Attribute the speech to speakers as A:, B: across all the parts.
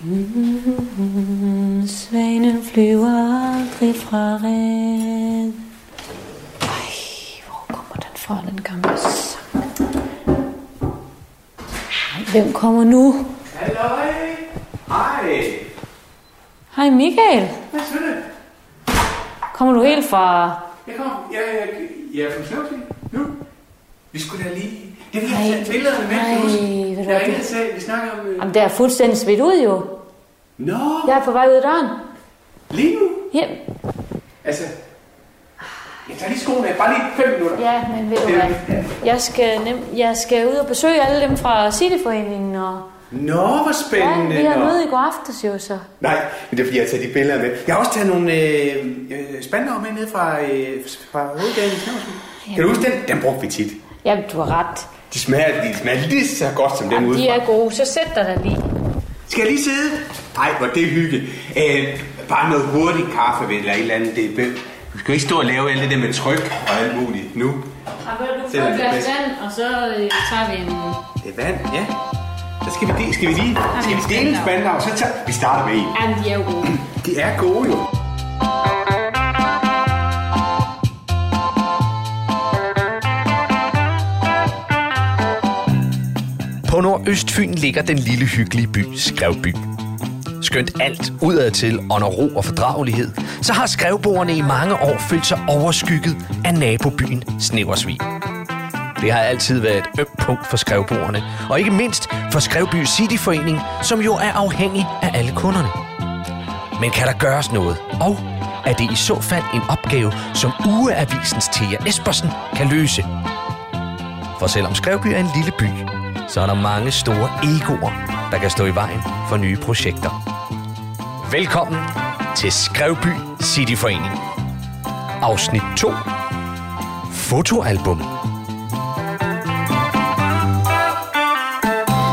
A: Mm, Svanen flyver aldrig fra red. Ej, hvor kommer den fra, den gamle sang? Hvem kommer nu?
B: Halløj! Hej!
A: Hej Michael.
B: Hvad så det?
A: Kommer du helt fra...
B: Jeg kom. Jeg, jeg, jeg er fra Snøvsvig nu. Vi skulle da lige... Jeg vil
A: Ej,
B: have billederne med, kan
A: ej,
B: du huske?
A: ved du
B: Jeg ringede
A: det-
B: og sagde, vi snakker om... Øh...
A: Jamen, det er fuldstændig smidt ud jo.
B: Nå,
A: Jeg er på vej ud af døren.
B: lige nu?
A: Ja,
B: Altså... Jeg tager lige skoene af, bare lige fem minutter.
A: ja men ved du hvad? Jeg skal, nem, jeg skal ud og besøge alle dem fra Cityforeningen, og
B: Nå, hvor
A: ja,
B: spændende.
A: vi har møde i går aftes jo, så.
B: Nej, men det er fordi, jeg har taget de billeder med. Jeg har også taget nogle øh, øh, spandere med ned fra, øh, fra hovedgaden i Snøvsvig. Kan du huske den? Den brugte vi tit.
A: Ja, du har ret.
B: De smager, de smager lige så godt som dem ude
A: De er gode, så sæt dig der lige.
B: Skal jeg lige sidde? Nej, hvor det er hygge. Øh, bare noget hurtigt kaffe eller et eller andet. Det er. Du skal ikke stå og lave alt det der med tryk og alt muligt nu.
A: Og du
B: Sæt dig
A: få et glas vand, og så øh, tager vi en...
B: Det er vand, ja. Så skal vi, de, skal vi lige skal vi dele en spandau, så tager, vi starter med en.
A: Ja, de er jo gode.
B: De er gode jo.
C: På Nordøstfyn ligger den lille hyggelige by Skrevby. Skønt alt udadtil under ro og fordragelighed, så har skrevboerne i mange år følt sig overskygget af nabobyen Sneversvig. Det har altid været et ømt punkt for skrevboerne, og ikke mindst for Skrevby Cityforening, som jo er afhængig af alle kunderne. Men kan der gøres noget? Og er det i så fald en opgave, som Ugeavisens Thea Espersen kan løse? For selvom Skrevby er en lille by, så er der mange store egoer, der kan stå i vejen for nye projekter. Velkommen til Skrevby Cityforening. Afsnit 2. Fotoalbum.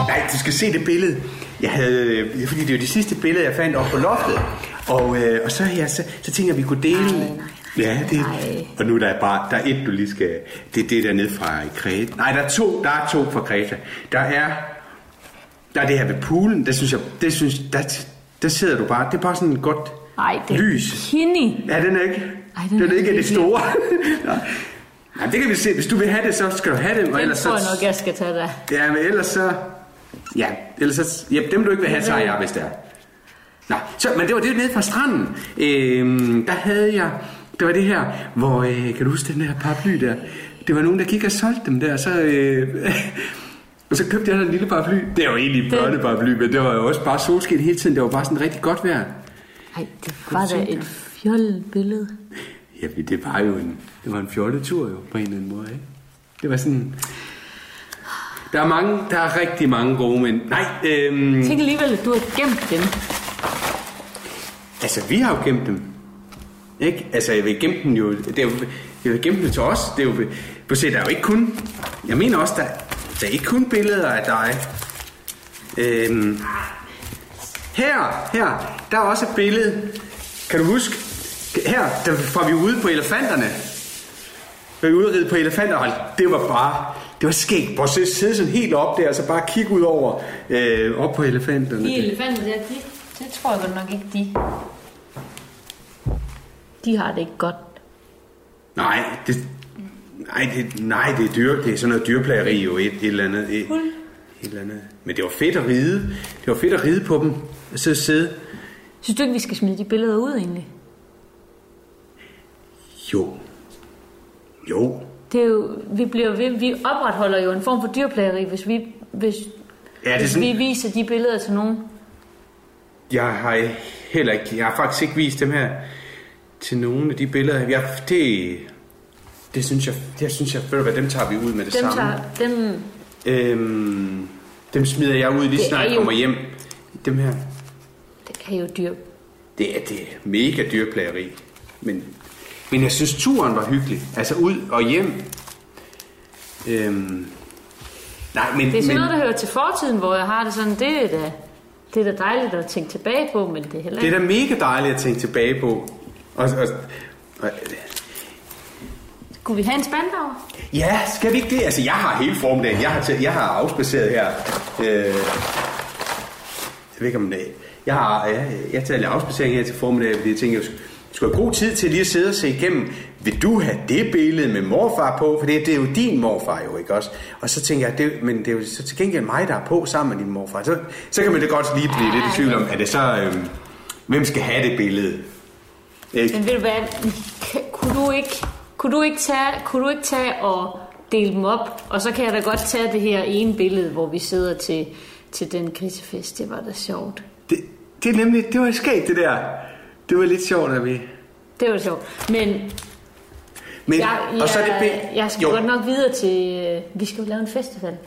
B: Nej, du skal se det billede. Jeg havde, øh, fordi det er jo det sidste billede, jeg fandt op på loftet. Og, øh, og så, ja, så, så tænker jeg, at vi kunne dele... Ja, det,
A: nej.
B: og nu der er bare, der er et, du lige skal, det er det der nede fra Kreta. Nej, der er to, der er to fra Kreta. Der er, der er det her ved poolen, det synes jeg, det synes, der, der sidder du bare, det er bare sådan et godt
A: Ej, det er
B: lys.
A: Kini.
B: Ja, den er ikke,
A: Ej, den
B: den,
A: er
B: ikke af det store. Nej. Det kan vi se. Hvis du vil have det, så skal du have det. Og
A: Den
B: ellers
A: tror jeg
B: så,
A: nok, jeg skal tage der.
B: Ja, men ellers så... Ja, ellers så... Ja, dem du ikke vil have, tager jeg, hvis det er. Nå, så, men det var det nede fra stranden. Øhm, der havde jeg... Det var det her, hvor... Øh, kan du huske den her paraply der? Det var nogen, der gik og solgte dem der, så... Øh, og så købte jeg den lille paraply. Det var jo egentlig en børneparaply, men det var jo også bare solskin hele tiden. Det var bare sådan rigtig godt vejr.
A: Ej, det var da et fjollet billede.
B: Ja, det var jo en, det var en fjolletur jo, på en eller anden måde, ikke? Det var sådan... Der er mange, der er rigtig mange gode, men... Nej, øhm,
A: Tænk alligevel, at du har gemt dem.
B: altså, vi har jo gemt dem. Ikke? Altså, jeg vil gemme den jo... Det er jo jeg vil gemme den til os. Det er jo... Du se, der er jo ikke kun... Jeg mener også, der, der er ikke kun billeder af dig. Øhm, her, her, der er også et billede. Kan du huske? Her, der var vi ude på elefanterne. Var vi ude ride på elefanter, og det var bare... Det var skægt. Prøv at sidde- sidde sådan helt op der, og så bare kigge ud over øh, op på elefanterne.
A: De elefanter der, de, det tror jeg godt nok ikke, de... De har det ikke godt.
B: Nej, det, nej, det, nej, det er dyr, det er sådan noget dyrplageri jo et, et eller andet. Et, et eller andet. Men det var fedt at ride. Det var fedt at ride på dem. Og sidde.
A: Synes du ikke, vi skal smide de billeder ud egentlig?
B: Jo. Jo.
A: Det er jo, vi, bliver ved, vi opretholder jo en form for dyrplageri, hvis vi, hvis,
B: Ja, det
A: hvis
B: sådan,
A: vi viser de billeder til nogen.
B: jeg har heller ikke, jeg har faktisk ikke vist dem her til nogen af de billeder. Jeg, det, det synes jeg, det synes jeg, ved du hvad, dem tager vi ud med det
A: Dem,
B: samme.
A: tager, dem,
B: Øhm, dem smider jeg ud lige
A: Det
B: snart jeg
A: jo-
B: kommer hjem. Dem her.
A: det er jo dyr.
B: Det er, det er mega dyrplageri. Men, men jeg synes, turen var hyggelig. Altså ud og hjem. Øhm, nej, men...
A: Det er sådan
B: men
A: noget, der hører til fortiden, hvor jeg har det sådan, det er da, det er da dejligt at tænke tilbage på, men det er heller
B: det er
A: ikke...
B: da mega dejligt at tænke tilbage på. Og, og, og,
A: Kunne vi have en spandauer?
B: ja, skal vi ikke det? Altså, jeg har hele formiddagen. Jeg har, til, jeg har afspaceret her. Øh, jeg ved ikke om det Jeg har, jeg, jeg tager lidt afspacering her til formiddag, fordi jeg tænker, jeg skulle have god tid til lige at sidde og se igennem. Vil du have det billede med morfar på? For det, det er jo din morfar jo, ikke også? Og så tænker jeg, det, men det er jo så til gengæld mig, der er på sammen med din morfar. Så, så kan man det godt lige blive lidt i tvivl om, er det så, øhm, hvem skal have det billede? Ikke?
A: Men ved du hvad, kunne du ikke, kunne du ikke, tage, kunne du ikke tage og dele dem op? Og så kan jeg da godt tage det her ene billede, hvor vi sidder til, til den grisefest. Det var da sjovt.
B: Det, det er nemlig, det var skægt det der. Det var lidt sjovt, at vi...
A: Det var sjovt. Men
B: Men,
A: jeg, jeg,
B: og så er det be-
A: jeg skal
B: jo.
A: godt nok videre til... øh, Vi skal jo lave en festival.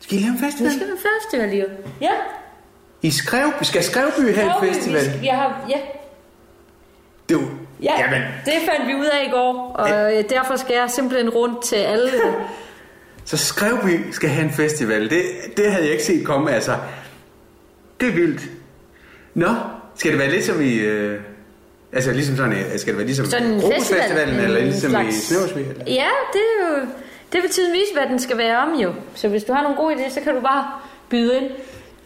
B: Skal I lave en
A: Vi
B: festival?
A: skal lave en festival, jo. Ja.
B: I Skrev, skal Skrevby have en
A: Skrevby, vi
B: festival?
A: skal- Jeg har, ja.
B: Det er jo...
A: Ja,
B: Jamen,
A: det fandt vi ud af i går, og øh, derfor skal jeg simpelthen rundt til alle.
B: så Skrevby skal have en festival. Det, det havde jeg ikke set komme, altså. Det er vildt. Nå, skal det være lidt som i... Øh, altså ligesom sådan, øh, skal det være ligesom
A: Sådan en
B: Grobusfestivalen,
A: festival.
B: eller
A: en
B: ligesom
A: slags-
B: i? Eller?
A: Ja, det er jo... Det vil tiden vise, hvad den skal være om jo. Så hvis du har nogle gode idéer, så kan du bare byde ind.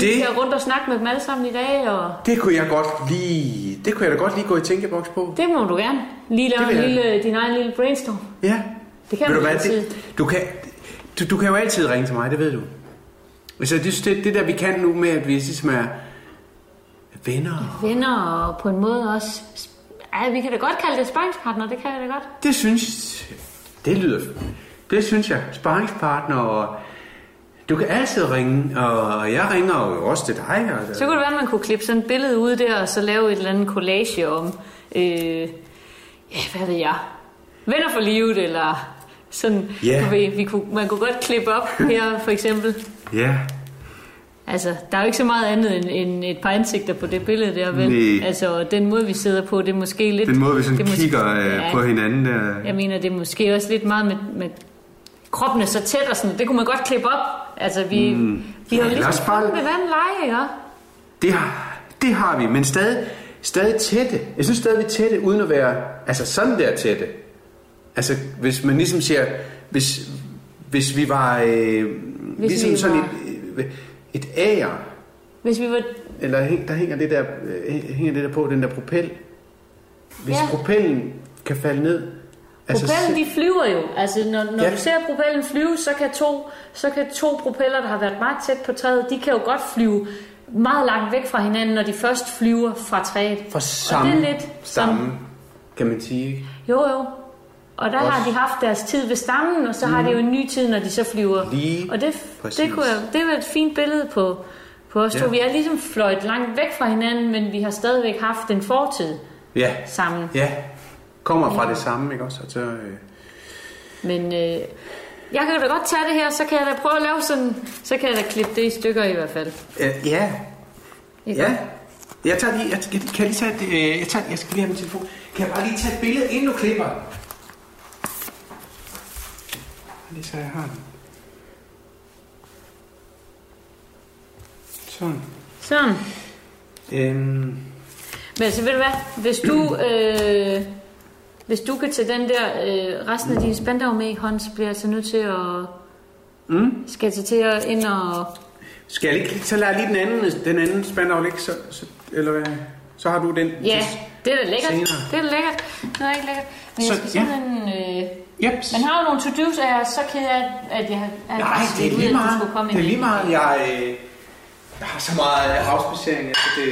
A: Vi
B: Det-
A: skal rundt og snakke med dem alle sammen i dag, og
B: Det kunne jeg godt lige... Det kunne jeg da godt lige gå i tænkeboks på.
A: det må du gerne. Lige lave en
B: vil jeg.
A: lille, din egen lille brainstorm.
B: Ja.
A: Det kan man
B: du hvad,
A: altid.
B: det, du, kan, du, du kan jo altid ringe til mig, det ved du. Altså, det, det, det der, vi kan nu med, at vi ligesom er venner,
A: Venner og på en måde også... Ej, vi kan da godt kalde det sparringspartner, det kan jeg da godt.
B: det synes... Det lyder... Det synes jeg. Sparringspartner, og du kan altid ringe, og jeg ringer jo også til dig. Og,
A: Så kunne det være, at man kunne klippe sådan et billede ud der, og så lave et eller andet collage om... Øh, ja, hvad ved jeg? Venner for livet, eller sådan...
B: Ja.
A: Du ved, vi kunne, man kunne godt klippe op her, for eksempel.
B: Ja,
A: Altså, der er jo ikke så meget andet end, end et par ansigter på det billede der, vel?
B: Nej.
A: Altså, den måde, vi sidder på, det er måske lidt...
B: den måde, vi sådan
A: det måske-
B: kigger øh,
A: ja,
B: på hinanden. Der.
A: Jeg mener, det er måske også lidt meget med, med kroppen er så tæt og sådan. Det kunne man godt klippe op. Altså, vi, mm. vi har jo
B: Ja,
A: ligesom
B: bare-
A: fundet ved vand leje, ja?
B: Det har, det har vi, men stadig, stadig tætte. Jeg synes stadig, vi er tætte, uden at være altså sådan der tætte. Altså, hvis man ligesom siger, hvis, hvis vi var øh,
A: Hvis
B: ligesom
A: vi
B: sådan
A: var-
B: et, øh, et æger,
A: Hvis vi var...
B: eller der hænger det der, øh, hænger det der på, den der propel. Hvis
A: Ja.
B: propellen kan falde ned.
A: Propellen, de flyver jo. Altså, når, når
B: Ja.
A: du ser propellen flyve, så kan, to, så kan to propeller, der har været meget tæt på træet, de kan jo godt flyve meget langt væk fra hinanden, når de først flyver fra træet.
B: for samme,
A: og det er lidt
B: samme kan man sige.
A: Jo, jo. Og der
B: Også-
A: har de haft deres tid ved stammen, og så har de jo en ny tid, når de så flyver.
B: Lige
A: og det,
B: præcis.
A: det, kunne jeg, det var et fint billede på, på os to.
B: Ja.
A: Vi er ligesom fløjt langt væk fra hinanden, men vi har stadigvæk haft en fortid
B: Ja,
A: sammen.
B: ja. Kommer fra det samme, ikke også? Og så, øh,
A: Men øh, jeg kan da godt tage det her, så kan jeg da prøve at lave sådan, så kan jeg da klippe det i stykker i hvert fald.
B: øh, ja,
A: Ikke?
B: Ja. Jeg tager lige, jeg, jeg, kan jeg lige tage et, øh, jeg, tager, jeg skal lige have min telefon. Kan jeg bare lige tage et billede, inden du klipper? Lige så jeg har den. Sådan.
A: Sådan.
B: Øhm,
A: Men altså, ved du hvad? Hvis du, øh, hvis du kan tage den der øh, resten af dine spandau med i hånd, så bliver jeg altså nødt til at...
B: mm.
A: Skal jeg til at ind og...
B: Skal jeg lige, så lader jeg lige den anden, den anden spandau ligge, så, så, eller hvad? Så har du den.
A: Ja, det er da lækkert.
B: senere.
A: Det er da lækkert. Det er ikke lækkert. Men jeg
B: Så-
A: skal
B: ja.
A: simpelthen... Øh,
B: Yep.
A: man har jo nogle to-dos, og jeg er så ked af, at jeg har at
B: Nej,
A: jeg
B: det er
A: ud,
B: lige
A: at
B: meget.
A: komme
B: Det er lige meget. Jeg, øh, jeg har så meget øh, afspacering, altså det...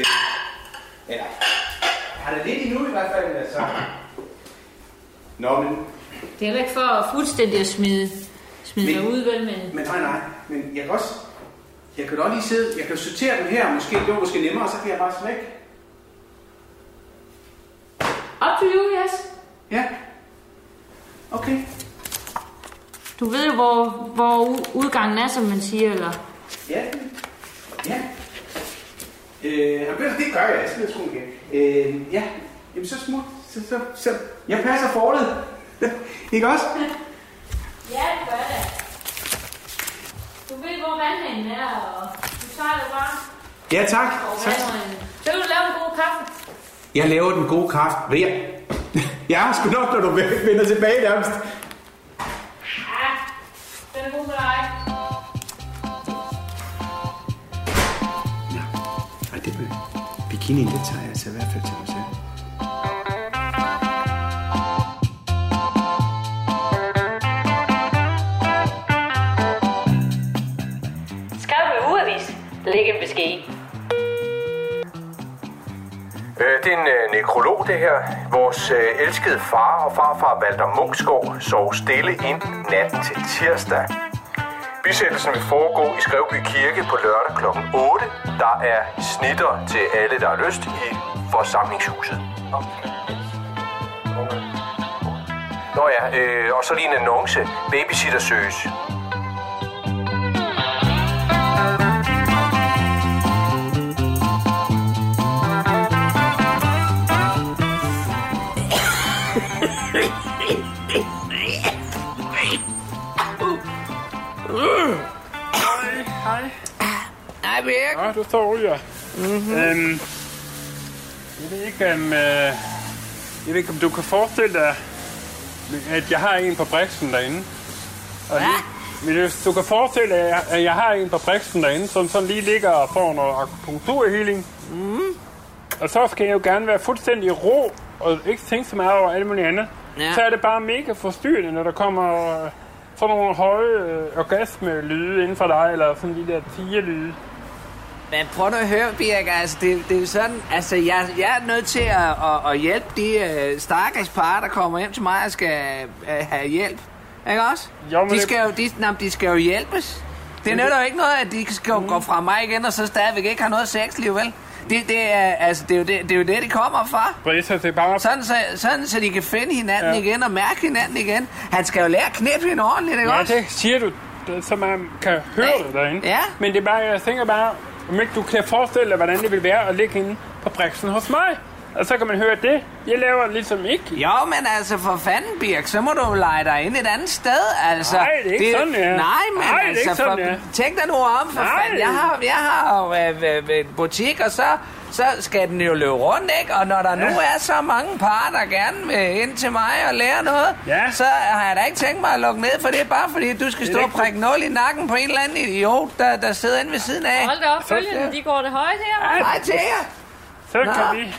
B: Eller, jeg har det lidt endnu i hvert fald, altså. Nå, men
A: Det er heller ikke for fuldstændig at smide, smide
B: Men-
A: ud, vel, men...
B: Men nej, nej. Men jeg kan også... Jeg kan også lige sidde... Jeg kan sortere den her. Måske, det var måske nemmere, så kan jeg bare slække.
A: Up to you, yes.
B: Ja. Okay.
A: Du ved jo, hvor, hvor udgangen er, som man siger, eller...
B: Ja. Ja. Øh, det gør jeg. Jeg smider skoen igen. Øh, ja. Jamen, så smut. Så, så, så. Jeg passer fortet. Ikke også?
A: Ja, det gør det. Du ved, hvor vandhanen er, og du tager det bare
B: Ja, tak. tak.
A: Så vil du lave en god kaffe.
B: Jeg laver den gode kraft. Ved jeg? Er sgu nok, når du vender tilbage nærmest.
A: Ja, den er god for dig.
B: Og det med bikini, det tager jeg altså i hvert fald til mig
A: Læg en besked.
C: Øh, det er en øh, nekrolog, det her. Vores øh, elskede far og farfar Walter Munksgaard sov stille ind natten til tirsdag. Bisættelsen vil foregå i Skrevby Kirke på lørdag kl. 8. Der er snitter til alle, der har lyst i forsamlingshuset. Nå ja, øh, og så lige en annonce. Babysitter søges.
D: Hej, Birk.
E: Ja, du står ja. Mm-hmm. Øhm, jeg ved ikke, om, øh, jeg ved ikke, om du kan forestille dig, at jeg har en på Brixen derinde. Og lige, men hvis du kan forestille dig, at jeg har en på Brixen derinde, som sådan lige ligger og får noget akupunkturhealing. Mm. Og så skal jeg jo gerne være fuldstændig ro, og ikke tænke så meget over alt muligt andet.
D: Ja.
E: Så er det bare mega forstyrrende, når der kommer øh, sådan nogle høje øh, orgasme-lyde inden for dig, eller sådan de der tiger-lyde.
D: Men prøv nu at høre, Birk, altså det, det er sådan, altså jeg, jeg er nødt til at, at, at hjælpe de uh, stakkels par, der kommer hjem til mig og skal uh, have hjælp. Ikke også?
E: Jo,
D: de,
E: det-
D: skal jo, de, nej, de skal jo hjælpes. Det nytter jo ikke noget, at de skal mm. gå fra mig igen, og så stadigvæk ikke har noget sexliv, vel? Det, det, er, altså, det, er jo det, det er jo det, de kommer fra.
E: Brisa, det er bare...
D: Sådan så, sådan, så de kan finde hinanden
E: Ja.
D: igen og mærke hinanden igen. Han skal jo lære at knippe hende ordentligt, ikke
E: Ja,
D: også?
E: det siger du, det- så man kan høre det derinde.
D: Ja.
E: Men det er bare, jeg tænker bare, om ikke du kan forestille dig, hvordan det vil være at ligge inde på Brixen hos mig. Og så kan man høre det. Jeg laver ligesom ikke.
D: Jo, men altså for fanden, Birk, så må du lege dig ind et andet sted, altså.
E: Nej, det er ikke sådan, det er.
D: Nej, men
E: Nej, det er
D: altså,
E: ikke sådan,
D: for,
E: det er.
D: tænk dig nu om, for
E: Nej.
D: fanden. Jeg har, jeg har jo øh, øh, øh, en butik, og så, så skal den jo løbe rundt, ikke? Og når der ja. nu er så mange par, der gerne vil ind til mig og lære noget,
E: Ja.
D: så har jeg da ikke tænkt mig at lukke ned for det, bare fordi du skal
E: Det
D: stå og
E: ikke-
D: prikke nål i nakken på en eller anden idiot, der, der sidder inde ved siden af.
A: Hold da op, følgende, de går det højt her.
D: Hej til jer.
E: Så
D: Nå.
E: kan vi...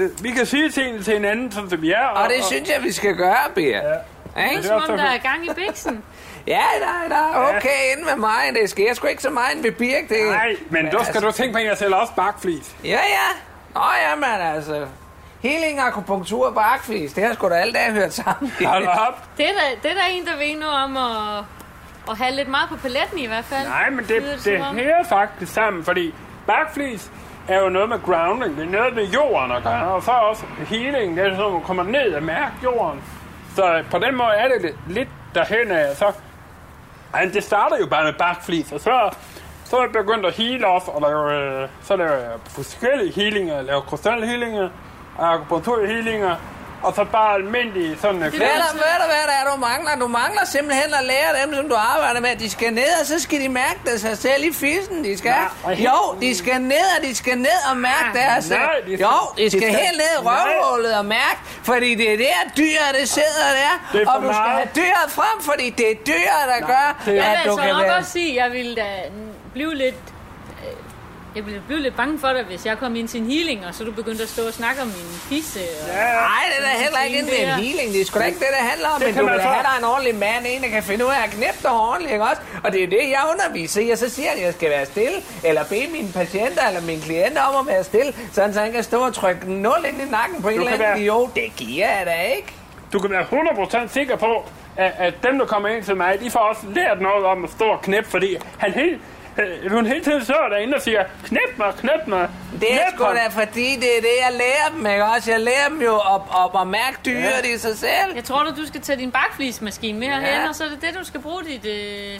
E: Det, vi kan sige ting til hinanden, som vi er.
D: Og det synes jeg, vi skal gøre, Birk.
E: Ja.
D: Ikke?
E: det
A: Som
E: også
A: om der er gang i biksen.
D: Ja, der, der er okay inde med mig. Det sker sgu ikke så meget inde ved Birk. Det.
E: Nej, men du skal du tænke på, at jeg sælger også bakflis.
D: Ja, ja. Nå, jamen altså. Healing, akupunktur og barkfis, det har sgu da alle dage hørt sammen.
E: Hold op.
A: Det er, da, det er der en, der ved noget om at, at have lidt meget på paletten i hvert fald.
E: Nej, men det,
A: som
E: det
A: om.
E: hænger faktisk sammen, fordi bakflis er jo noget med grounding. Det er noget med jorden at gøre. Og så også healing, det er sådan, at man kommer ned og mærker jorden. Så på den måde er det lidt, lidt derhen af. Så, ej, det starter jo bare med bakflis, og så, så er jeg begyndt at heal off, og lave, øh, så laver jeg forskellige healinger. Jeg laver krystalhealinger, akupunkturhealinger, og så bare almindelige sådan... øh,
D: Hvad er der, hvad er der, hvad er der, du mangler? Du mangler simpelthen at lære dem, som du arbejder med. De skal ned, og så skal de mærke det sig selv i fissen. De skal.
E: Nej,
D: Jo, de skal ned, og de skal ned og mærke det her selv.
E: nej, de skal-
D: Jo, de
E: de
D: skal
E: skal-
D: helt ned i røvhullet og mærke, fordi det er der dyret, det sidder der.
E: Det er for
D: Og du skal
E: meget.
D: have dyret frem, fordi det er dyret, der gør,
E: det er-
A: Jeg
D: at
A: vil
D: du
A: altså
D: kan
A: nok
D: være...
A: også sige, at jeg ville da blive lidt... Jeg ville blive lidt bange for dig, hvis jeg kom ind til en healing, og så du begyndte at stå og snakke om min fisse. Og...
E: Ja.
D: Nej, det er da heller ikke en
A: Det er-
D: healing. Det er sgu da ikke det, det handler om.
E: Det
D: Men du
E: man
D: vil
E: så-
D: have dig en ordentlig mand, en, der kan finde ud af at knæppe dig ordentligt, ikke også? Og det er det, jeg underviser i. Og så siger jeg, at jeg skal være stille, eller bede mine patienter eller mine klienter om at være stille, sådan så han kan stå og trykke en nul ind i nakken på en eller anden
E: være-
D: idiot. Det giver jeg da ikke.
E: Du kan være 100% sikker på, at, at dem, der kommer ind til mig, de får også lært noget om at stå og knæppe, fordi han helt, hun hele tiden står derinde og siger, knæp mig, knæp mig.
D: Det er sgu
E: mig."
D: da fordi, det er det, jeg lærer dem, ikke også? Jeg lærer dem jo at, at, at mærke dyret i sig selv.
A: Jeg tror da, du skal tage din bakflismaskine med herhen,
D: Ja.
A: og så er det det, du skal bruge dit... Øh...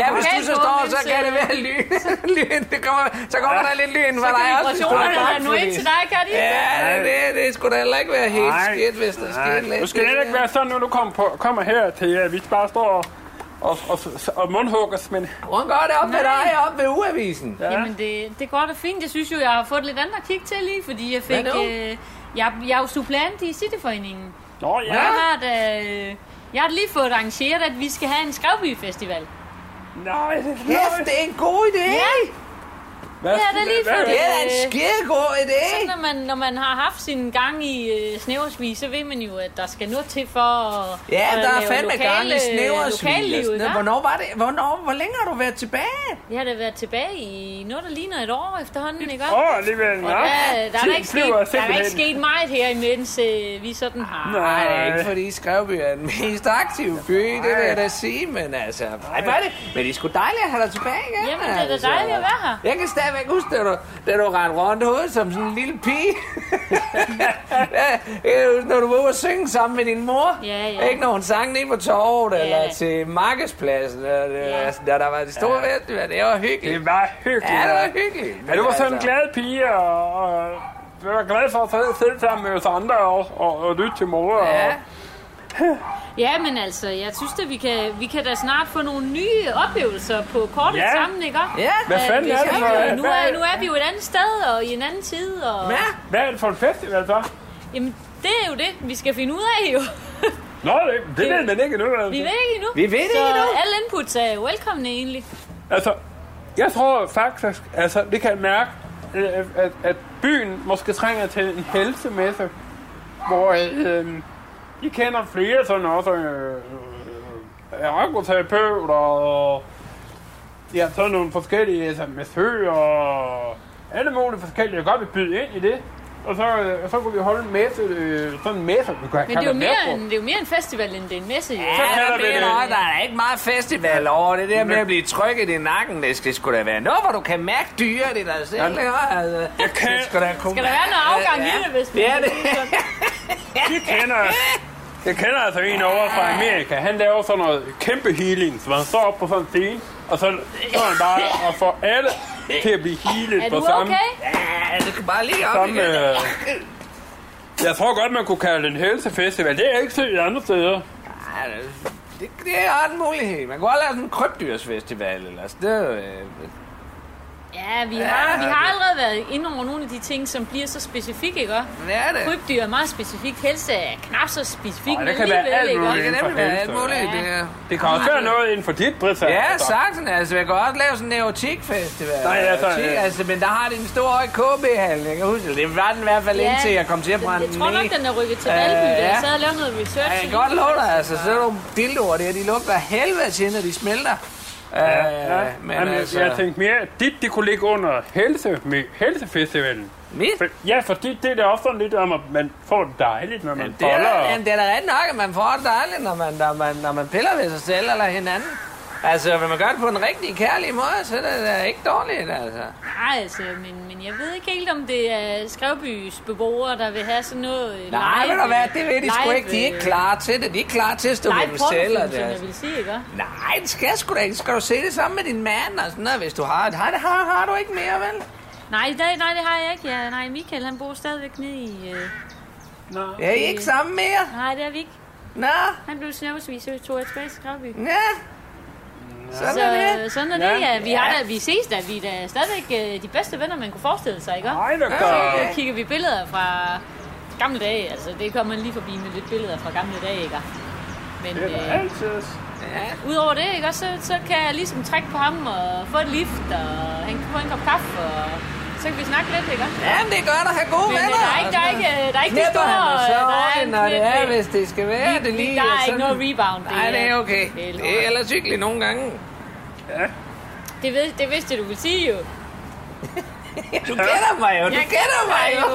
D: Ja, hvis du så står, så kan det
A: øh,
D: være lyn. lyn. Det kommer, så kommer der lidt lyn
A: Så
D: for dig
A: kan
D: også.
A: vibrationerne være nu ind til dig, kan de?
D: Ja, det, det, det skulle da heller ikke være helt
E: Nej.
D: skidt, hvis der skete lidt.
E: Du skal heller ikke være sådan, når du kommer, på, kommer her til, at vi bare står og, og, og, og mundhuggers, men
D: Hvordan går det op med dig op ved uavisen?
E: Ja.
A: Jamen, det, det går da fint. Jeg synes jo, jeg har fået lidt andet at kigge til lige, fordi jeg fik... Øh, jeg, jeg er jo supplant i Cityforeningen.
E: Nå ja,
A: Jeg har da... Øh, jeg har lige fået arrangeret, at vi skal have en Skrevby Festival.
E: nej, det er
D: Kæft, det er en god idé.
A: Ja.
E: Hvad,
A: Ja, det er lige før
D: Det er da en
A: Øh,
D: skidegod idé.
A: Når man, når man har haft sin gang i øh, snæversvis, så ved man jo, at der skal noget til for at
D: Ja,
A: at
D: der er fandme gang i
A: lokale-
D: sådan
A: ikke?
D: noget. Hvornår var det? Hvornår, hvor længe har du været tilbage?
A: Jeg har da været tilbage i noget, der ligner et år efterhånden, ikke?
E: Åh, alligevel.
A: Og
E: Ja.
A: der, der, er ikke sket, der er ikke sket meget her, imens øh, vi sådan har...
D: Nej,
E: Nej.
D: ikke fordi Skrevby er den mest aktive by, det vil jeg da sige, men altså... Nej, hvad er det? Men det er sgu dejligt at have dig tilbage igen.
A: Jamen, det er da
D: altså.
A: dejligt at være her.
D: Jeg kan stadigvæk huske, da du, da du rendte rundt hovedet som sådan en lille pige. ja, når du var ude og synge sammen med din mor.
A: Ja, ja.
D: Ikke når hun sang ned på torvet
A: Ja.
D: eller til markedspladsen. Ja. Altså, da der var det store ja. festival. Det var hyggeligt.
E: Det var hyggeligt.
D: Ja, det var hyggeligt.
E: Ja, du var sådan en
D: Altså,
E: glad pige, og, og jeg var glad for at sidde sammen med os andre og, og, og lytte til mor.
D: Ja.
E: Og,
A: Ja, men altså, jeg synes at vi kan, vi kan da snart få nogle nye oplevelser på kortet
E: Ja.
A: sammen, ikke?
D: Ja.
E: Hvad fanden er det for-
A: Nu
E: hvad-
A: er, nu er vi jo et andet sted, og i en anden tid, og...
D: Ja.
E: hvad er det for en festival så?
A: Jamen, det er jo det, vi skal finde ud af jo.
E: Nå, det, det ved man ikke endnu. Altså.
A: Vi ved ikke endnu.
D: Vi ved det
A: Så
D: ikke endnu.
A: alle inputs er velkomne egentlig.
E: Altså, jeg tror faktisk, altså, det kan jeg mærke, øh, at, at byen måske trænger til en helsemesse, hvor øh, I kender flere sådan også, øh, øh, ergoterapeuter og ja, sådan nogle forskellige altså, massører og alle mulige forskellige, jeg godt vil byde ind i det. Og så, øh, så kunne vi holde en messe, øh, sådan en messe, vi kan
A: Men det er, jo mere en, det er jo mere en festival, end det er en messe. Jo.
D: Ja,
E: Så kalder vi
D: mener
E: det-
D: også, der er ikke meget festival over det der med at blive trykket i nakken. Det skal sgu da være noget, hvor du kan mærke dyret i dig selv. ikke? Altså, jeg
E: kan-
D: Det skal, da kunne
A: Skal der være noget afgang
D: ja.
A: i det, hvis vi...
D: Ja, det.
E: Jeg kender, jeg kender altså en over fra Amerika. Han laver sådan noget kæmpe healing, så han står op på sådan en scene, og så står han bare og får alle til at blive healet
A: Er
E: på
A: du
E: samme,
A: okay?
D: Ja, du skal bare lige op
E: samme
D: igen.
E: øh, Jeg tror godt, man kunne kalde det en helsefestival. Det er ikke set andre steder.
D: Ja, det- det, er en mulighed. Man kunne også lave sådan en krybdyrsfestival. Eller sådan. Jo, øh,
A: Ja, vi har, vi har allerede været inde over nogle af de ting, som bliver så specifikke, ikke?
D: det er det.
A: Krybdyr er meget specifikt. Helse er knap så specifikt, men
E: det kan være alt
A: ikke?
E: muligt.
D: Det kan nemlig være alt muligt. Det er.
E: Det kan også være noget inden for dit, Britta.
D: Ja, sagtens. Altså, jeg kan også lave sådan en erotikfestival.
E: Nej, altså,
D: Erotik,
E: øh.
D: altså, men der har de en stor KB-hal. Jeg kan huske det. Det var den i hvert fald
A: Ja,
D: indtil jeg kom til at brænde
A: jeg tror
D: den
A: nok, den er rykket til
D: Øh,
A: Valby, da
D: ja.
A: jeg sad og lavede noget research.
D: Ja, jeg kan godt love dig, altså, så er nogle dildoer der, de lugter helvede til, når de smelter.
E: Ja,
D: Øh,
E: ja.
D: men
E: Jamen,
D: altså,
E: jeg tænkte mere, at dit det kunne ligge under helse, med helsefestivalen.
D: mit?
E: For, ja, fordi det er da sådan lidt om, at man får det dejligt, når man
D: Det er,
E: boller.
D: da-
E: og-
D: jamen, det er da ret nok, at man får det dejligt, når man, når, man, når man piller ved sig selv eller hinanden. Altså, vil man gøre det på en rigtig kærlig måde, så er det da ikke dårligt, altså.
A: Nej, altså, men, men jeg ved ikke helt, om det er Skrevbys beboere, der vil have sådan noget øh,
D: Nej,
A: live,
D: ved du hvad, det ved de sgu ikke. De er ikke
A: øh,
D: klar til det. De er ikke klar til at stå
A: Live
D: med dem selv.
A: som
D: det.
A: jeg vil sige, ikke?
D: Nej, det skal sgu da ikke. Skal du se det sammen med din mand og sådan noget, hvis du har det. Har, har, har du ikke mere, vel?
A: Nej, det, nej, det har jeg ikke. Ja, nej, Michael, han bor stadigvæk nede i... Øh,
E: Nå.
D: Er I ikke sammen mere?
A: nej, det er vi ikke.
D: Nå,
A: Han blev snæversvis, så tog jeg tilbage til Skrevby.
D: ja. Sådan er
A: Så
D: det.
A: sådan er det,
E: Ja.
A: ja. Vi, har da, vi ses da, vi er da stadigvæk øh, de bedste venner, man kunne forestille sig, ikke?
E: Nej, det gør
A: Så kigger vi billeder fra gamle dage. Altså, det kommer man lige forbi med lidt billeder fra gamle dage, ikke? Men
E: det. er
A: øh,
E: altid.
D: Ja.
A: udover det, ikke? Så, så kan jeg ligesom trække på ham og få et lift og han kan få en kop kaffe og så kan vi snakke lidt, ikke?
D: Jamen, det gør at have gode
A: Men
D: venner.
A: der er ikke, der er ikke, der er ikke de store...
D: så
A: der er
D: det, når det er, hvis det skal være det lige.
A: Der er ikke noget rebound.
D: Nej, det er okay.
A: Det er,
D: er ellers hyggeligt nogle gange.
A: det, ved, det vidste du vil sige jo.
D: Du kender mig jo, du
A: Jeg
D: kender mig jo.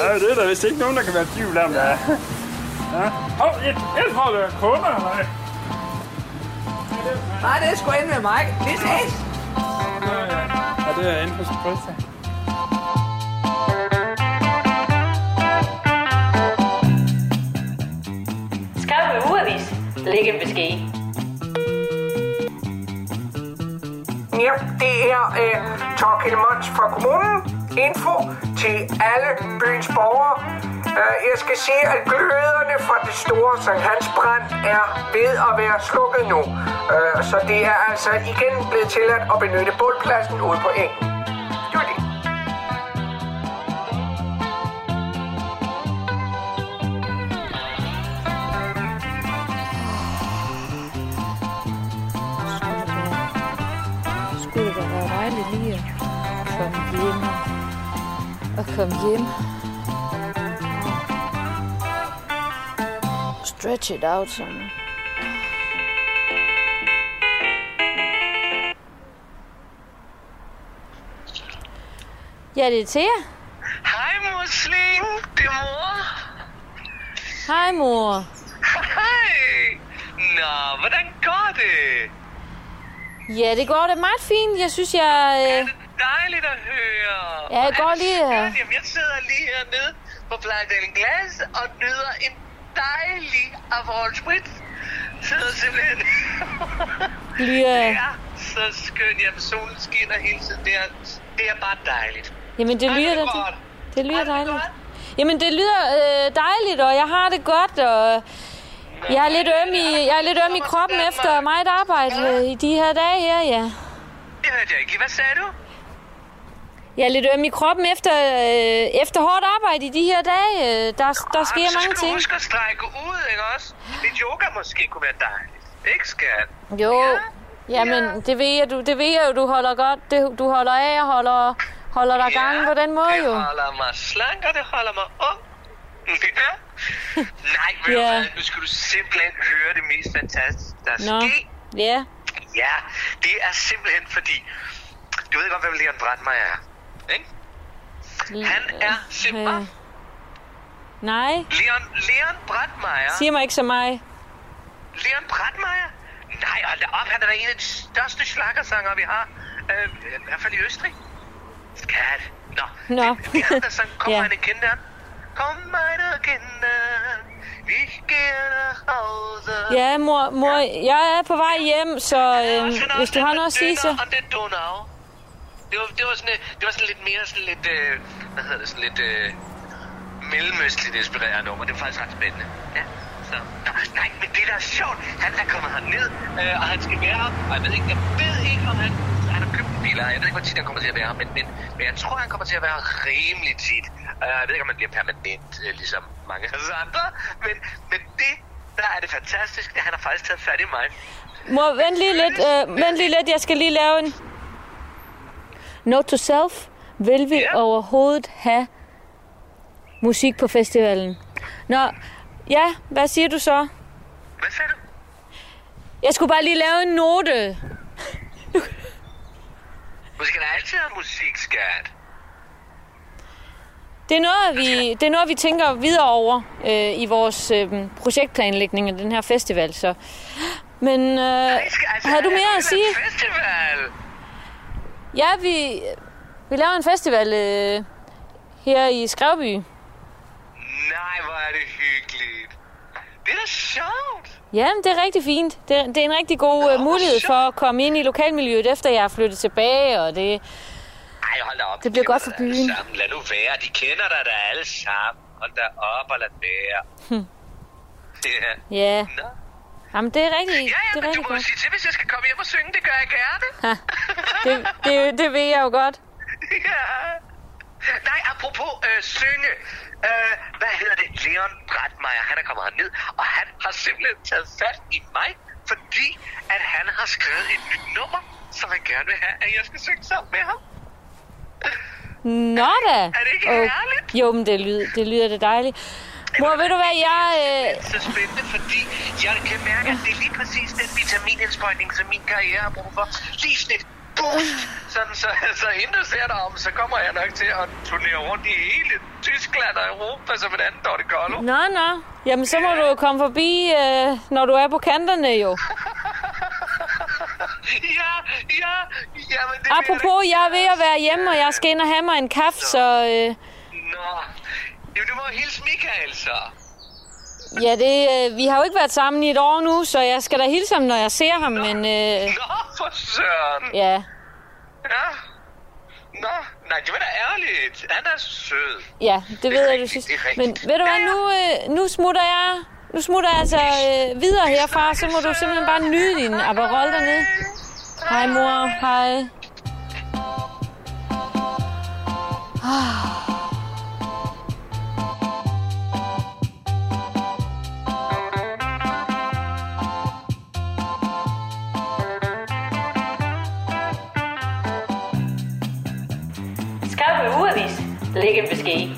E: Ja, det er der vist ikke nogen, der kan være tvivl om, der er. Ja. Hov, jeg, jeg tror, det er kunder, eller?
D: Nej, det er sgu ind med mig. Vi ses.
E: Ja, det er inde hos Britta.
A: Skrevby Ugeavis. Læg en besked.
F: Ja, det er øh, Torkild Mons fra kommunen. Info til alle byens borgere. Øh, jeg skal sige, at gløderne fra det store Sankt Hans brand er ved at være slukket nu. Øh, så det er altså igen blevet tilladt at benytte bålpladsen ude på engen. Det var det.
A: Skulle det være dejligt lige at komme hjem. Og komme hjem. Stretch it out sådan. Ja, det er Thea.
G: Hej, musling. Det er mor.
A: Hej, mor.
G: Hej. Nå, hvordan går det?
A: Ja, det går da meget fint. Jeg synes, jeg...
G: Det
A: Øh...
G: er dejligt at høre.
A: Ja, jeg går
G: er det
A: lige,
G: skønt?
A: øh.
G: Jamen, jeg sidder lige hernede på Plejadalen Glas og nyder en dejlig Aperol Spritz. Sidder simpelthen...
A: Lige,
G: det er så skønt. Jamen, solen skinner hele tiden. Det er, det er bare dejligt.
A: Jamen, det lyder
G: det godt?
A: Det lyder
G: det
A: dejligt.
G: godt?
A: Jamen, det lyder øh, dejligt, og jeg har det godt, og jeg er lidt øm i, jeg er lidt øm i kroppen efter meget arbejde øh, i de her dage her, ja.
G: Det hørte jeg ikke. Hvad sagde du?
A: Jeg er lidt øm i kroppen efter, øh, efter hårdt arbejde i de her dage. Øh, der, der sker
G: så
A: mange
G: skal du
A: ting.
G: huske at strække ud, ikke også? Lidt yoga måske kunne være dejligt. Ikke, skat?
A: Jo,
G: Ja.
A: jamen, det ved jeg, du, det ved jeg jo, du holder godt. Det, du holder af og holder, holder dig gang på den måde,
G: det
A: jo.
G: holder mig slank, og det holder mig ung. Ja. Nej, ved
A: Ja.
G: du? Nu skal du simpelthen høre det mest fantastiske, der er
A: Nå,
G: sket.
A: ja.
G: Ja, det er simpelthen fordi... Du ved godt, hvem Leon Brandmeier er, ikke? Han er simpelthen...
A: Øh, nej,
G: Leon, Leon Brandmeier...
A: siger mig ikke så mig.
G: Leon Brandmeier? Nej, hold da op. Han er da en af de største schlagersanger, vi har. Øh, I hvert fald i Østrig. Skat. Nå.
A: Nå.
G: Det, det er ham, der sang, kom
A: Ja.
G: ja. meine Kinder. Kom meine Kinder. Hause.
A: Ja, mor, mor, jeg er på vej hjem, så øh, hvis du har noget at sige, så...
G: Og det Donau. Det var, det var, sådan, øh, det var sådan lidt mere sådan lidt, øh, hvad hedder det, sådan lidt øh, mellemøstligt inspireret nummer. Det var faktisk ret spændende. Ja. Så, nå, nej, men det der er sjovt, han er kommet herned, øh, og han skal være her, og jeg ved ikke, jeg ved ikke, om han, han har købt en bil, og jeg ved ikke, hvor tit han kommer til at være her, men, men, men jeg tror, han kommer til at være her rimelig tit. Øh, jeg ved ikke, om han bliver permanent, øh, ligesom mange af os andre, men, men det, der er det fantastisk, at han har faktisk taget fat i mig.
A: Må, vent lige lidt, øh, vent lige lidt, jeg skal lige lave en... Note to self. Vil vi
G: Ja.
A: overhovedet have musik på festivalen? Nå, ja, hvad siger du så?
G: Hvad sagde du?
A: Jeg skulle bare lige lave en note.
G: Du skal da altid have musik, skat.
A: Det er noget, vi, det er noget, vi tænker videre over øh, i vores øh, projektplanlægning af den her festival. Så. Men øh,
G: Nej, skal- altså,
A: havde du
G: er
A: mere at sige?
G: Festival.
A: Ja, vi, vi laver en festival øh, her i Skrevby.
G: Nej, hvor er det hyggeligt. Det er da sjovt.
A: Ja, det er rigtig fint. Det, er- det er en rigtig god øh,
G: Nå,
A: mulighed
G: sjovt.
A: for at komme ind i lokalmiljøet, efter jeg er flyttet tilbage. Og det,
G: Ej, hold da op.
A: Det bliver godt for byen.
G: Sammen. Lad nu være. De kender dig da alle sammen. Hold da op og lad være. Ja.
A: ja,
G: Nå.
A: Jamen, det er rigtig,
G: Ja, ja,
A: det er
G: men du
A: rigtig
G: må jo
A: godt.
G: sige til, hvis jeg skal komme hjem og synge. Det gør jeg gerne.
A: Det, det, det ved jeg jo godt.
G: ja. Nej, apropos øh, synge. Øh, hvad hedder det? Leon Bratmeier, han er kommet herned, og han har simpelthen taget fat i mig, fordi at han har skrevet et nyt nummer, som han gerne vil have, at jeg skal synge sammen med ham.
A: Nå da.
G: Er det ikke
A: Åh,
G: herligt?
A: Jo, men det lyder, det lyder det dejligt. Mor, ved du hvad, jeg... Øh,
G: så spændende, fordi jeg kan mærke, at det er lige præcis den vitaminindsprøjtning, som min karriere har brug for. Lige sådan et boost. Sådan, så, så du ser dig om, så kommer jeg nok til at turnere rundt i hele Tyskland og Europa som en anden Dorte Kollo.
A: nå, nå. Jamen, så må du jo komme forbi, øh, når du er på kanterne jo.
G: Ja, ja, ja, men det
A: Apropos, jeg er ved at være hjemme, og jeg skal ind og have mig en kaffe, så... Øh,
G: Nå, Jamen, du må hilse Michael så.
A: ja, det, øh, vi har jo ikke været sammen i et år nu, så jeg skal da hilse ham, når jeg ser ham, men... Øh,
G: Nå, for søren.
A: ja,
G: Ja. Nå, nej, det var da ærligt. Han er sød.
A: ja, det ved jeg, du synes.
G: det
A: Men ved du hvad,
G: Ja, ja.
A: nu, øh, nu smutter jeg... Nu smutter jeg altså øh, videre herfra, så må du simpelthen bare nyde din Aperol dernede. Hej mor, hej. Skrevby Ugeavis. En besked.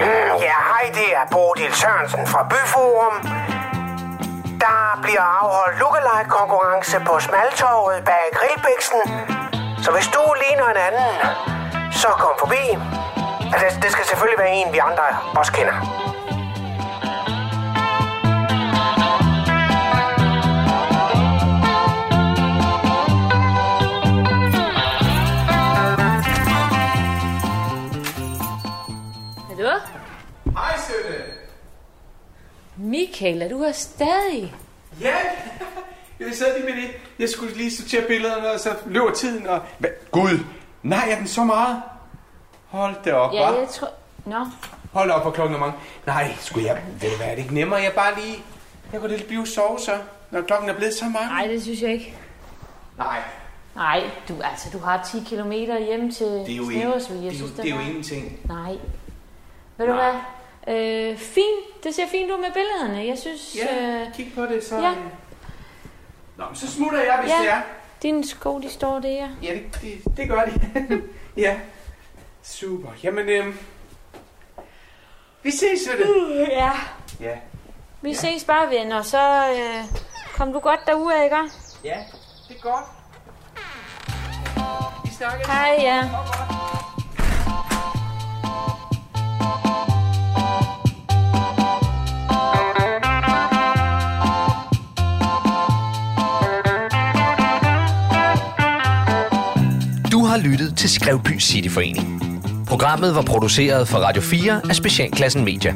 F: Mm, ja, hej, det er Bodil Sørensen fra Byforum. Der bliver afholdt lookalike-konkurrence på Smaltorvet bag Grillbæksen. Så hvis du ligner en anden, så kom forbi. Altså, det, det skal selvfølgelig være en, vi andre også kender.
A: Michael, er du her stadig?
B: Ja, jeg sad lige med det. Jeg skulle lige sortere billederne, og så løber tiden, og... Hva? Gud, nej, er den så meget? Hold da op,
A: Ja,
B: hva'?
A: jeg tror... Nå,
B: Hold op, hvor klokken er mange. Nej, skulle jeg... Ved du hvad, er det ikke nemmere? Jeg bare lige... Jeg kunne lidt blive sove så, når klokken er blevet så mange.
A: nej, det synes jeg ikke.
B: Nej,
A: Nej, du, altså, du har 10 km hjem til
B: det er jo, ikke,
A: Snæversvig.
B: det er jo, det er jo ingenting.
A: Nej. Ved du
B: Nej.
A: hvad? Øh, fint. Det ser fint ud med billederne. Jeg synes...
B: Ja,
A: Øh,
B: kig på det, så...
A: ja.
B: øh. Nå, men så smutter jeg, hvis
A: Ja.
B: det er.
A: dine sko, de står der.
B: Ja, det, det, det gør de. ja. Super. Jamen, øhm... Vi ses, Sønne.
A: Ja.
B: Ja.
A: Vi ses bare, venner. Så øh, kom du godt derude, ikke?
B: Ja, det er godt. Vi snakkes.
A: Hej, ja.
C: Du har lyttet til Skrevby Cityforening. Programmet var produceret for Radio 4 af Specialklassen Media.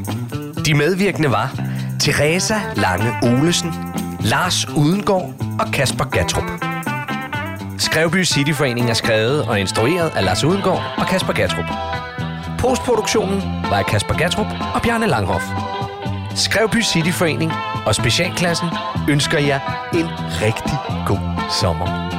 C: De medvirkende var Teresa Lange Olesen, Lars Udengård og Kasper Gatrup. Skrevby Cityforening er skrevet og instrueret af Lars Udengård og Kasper Gatrup. Postproduktionen var af Kasper Gatrup og Bjarne Langhoff. Skrevby Cityforening og Specialklassen ønsker jer en rigtig god sommer.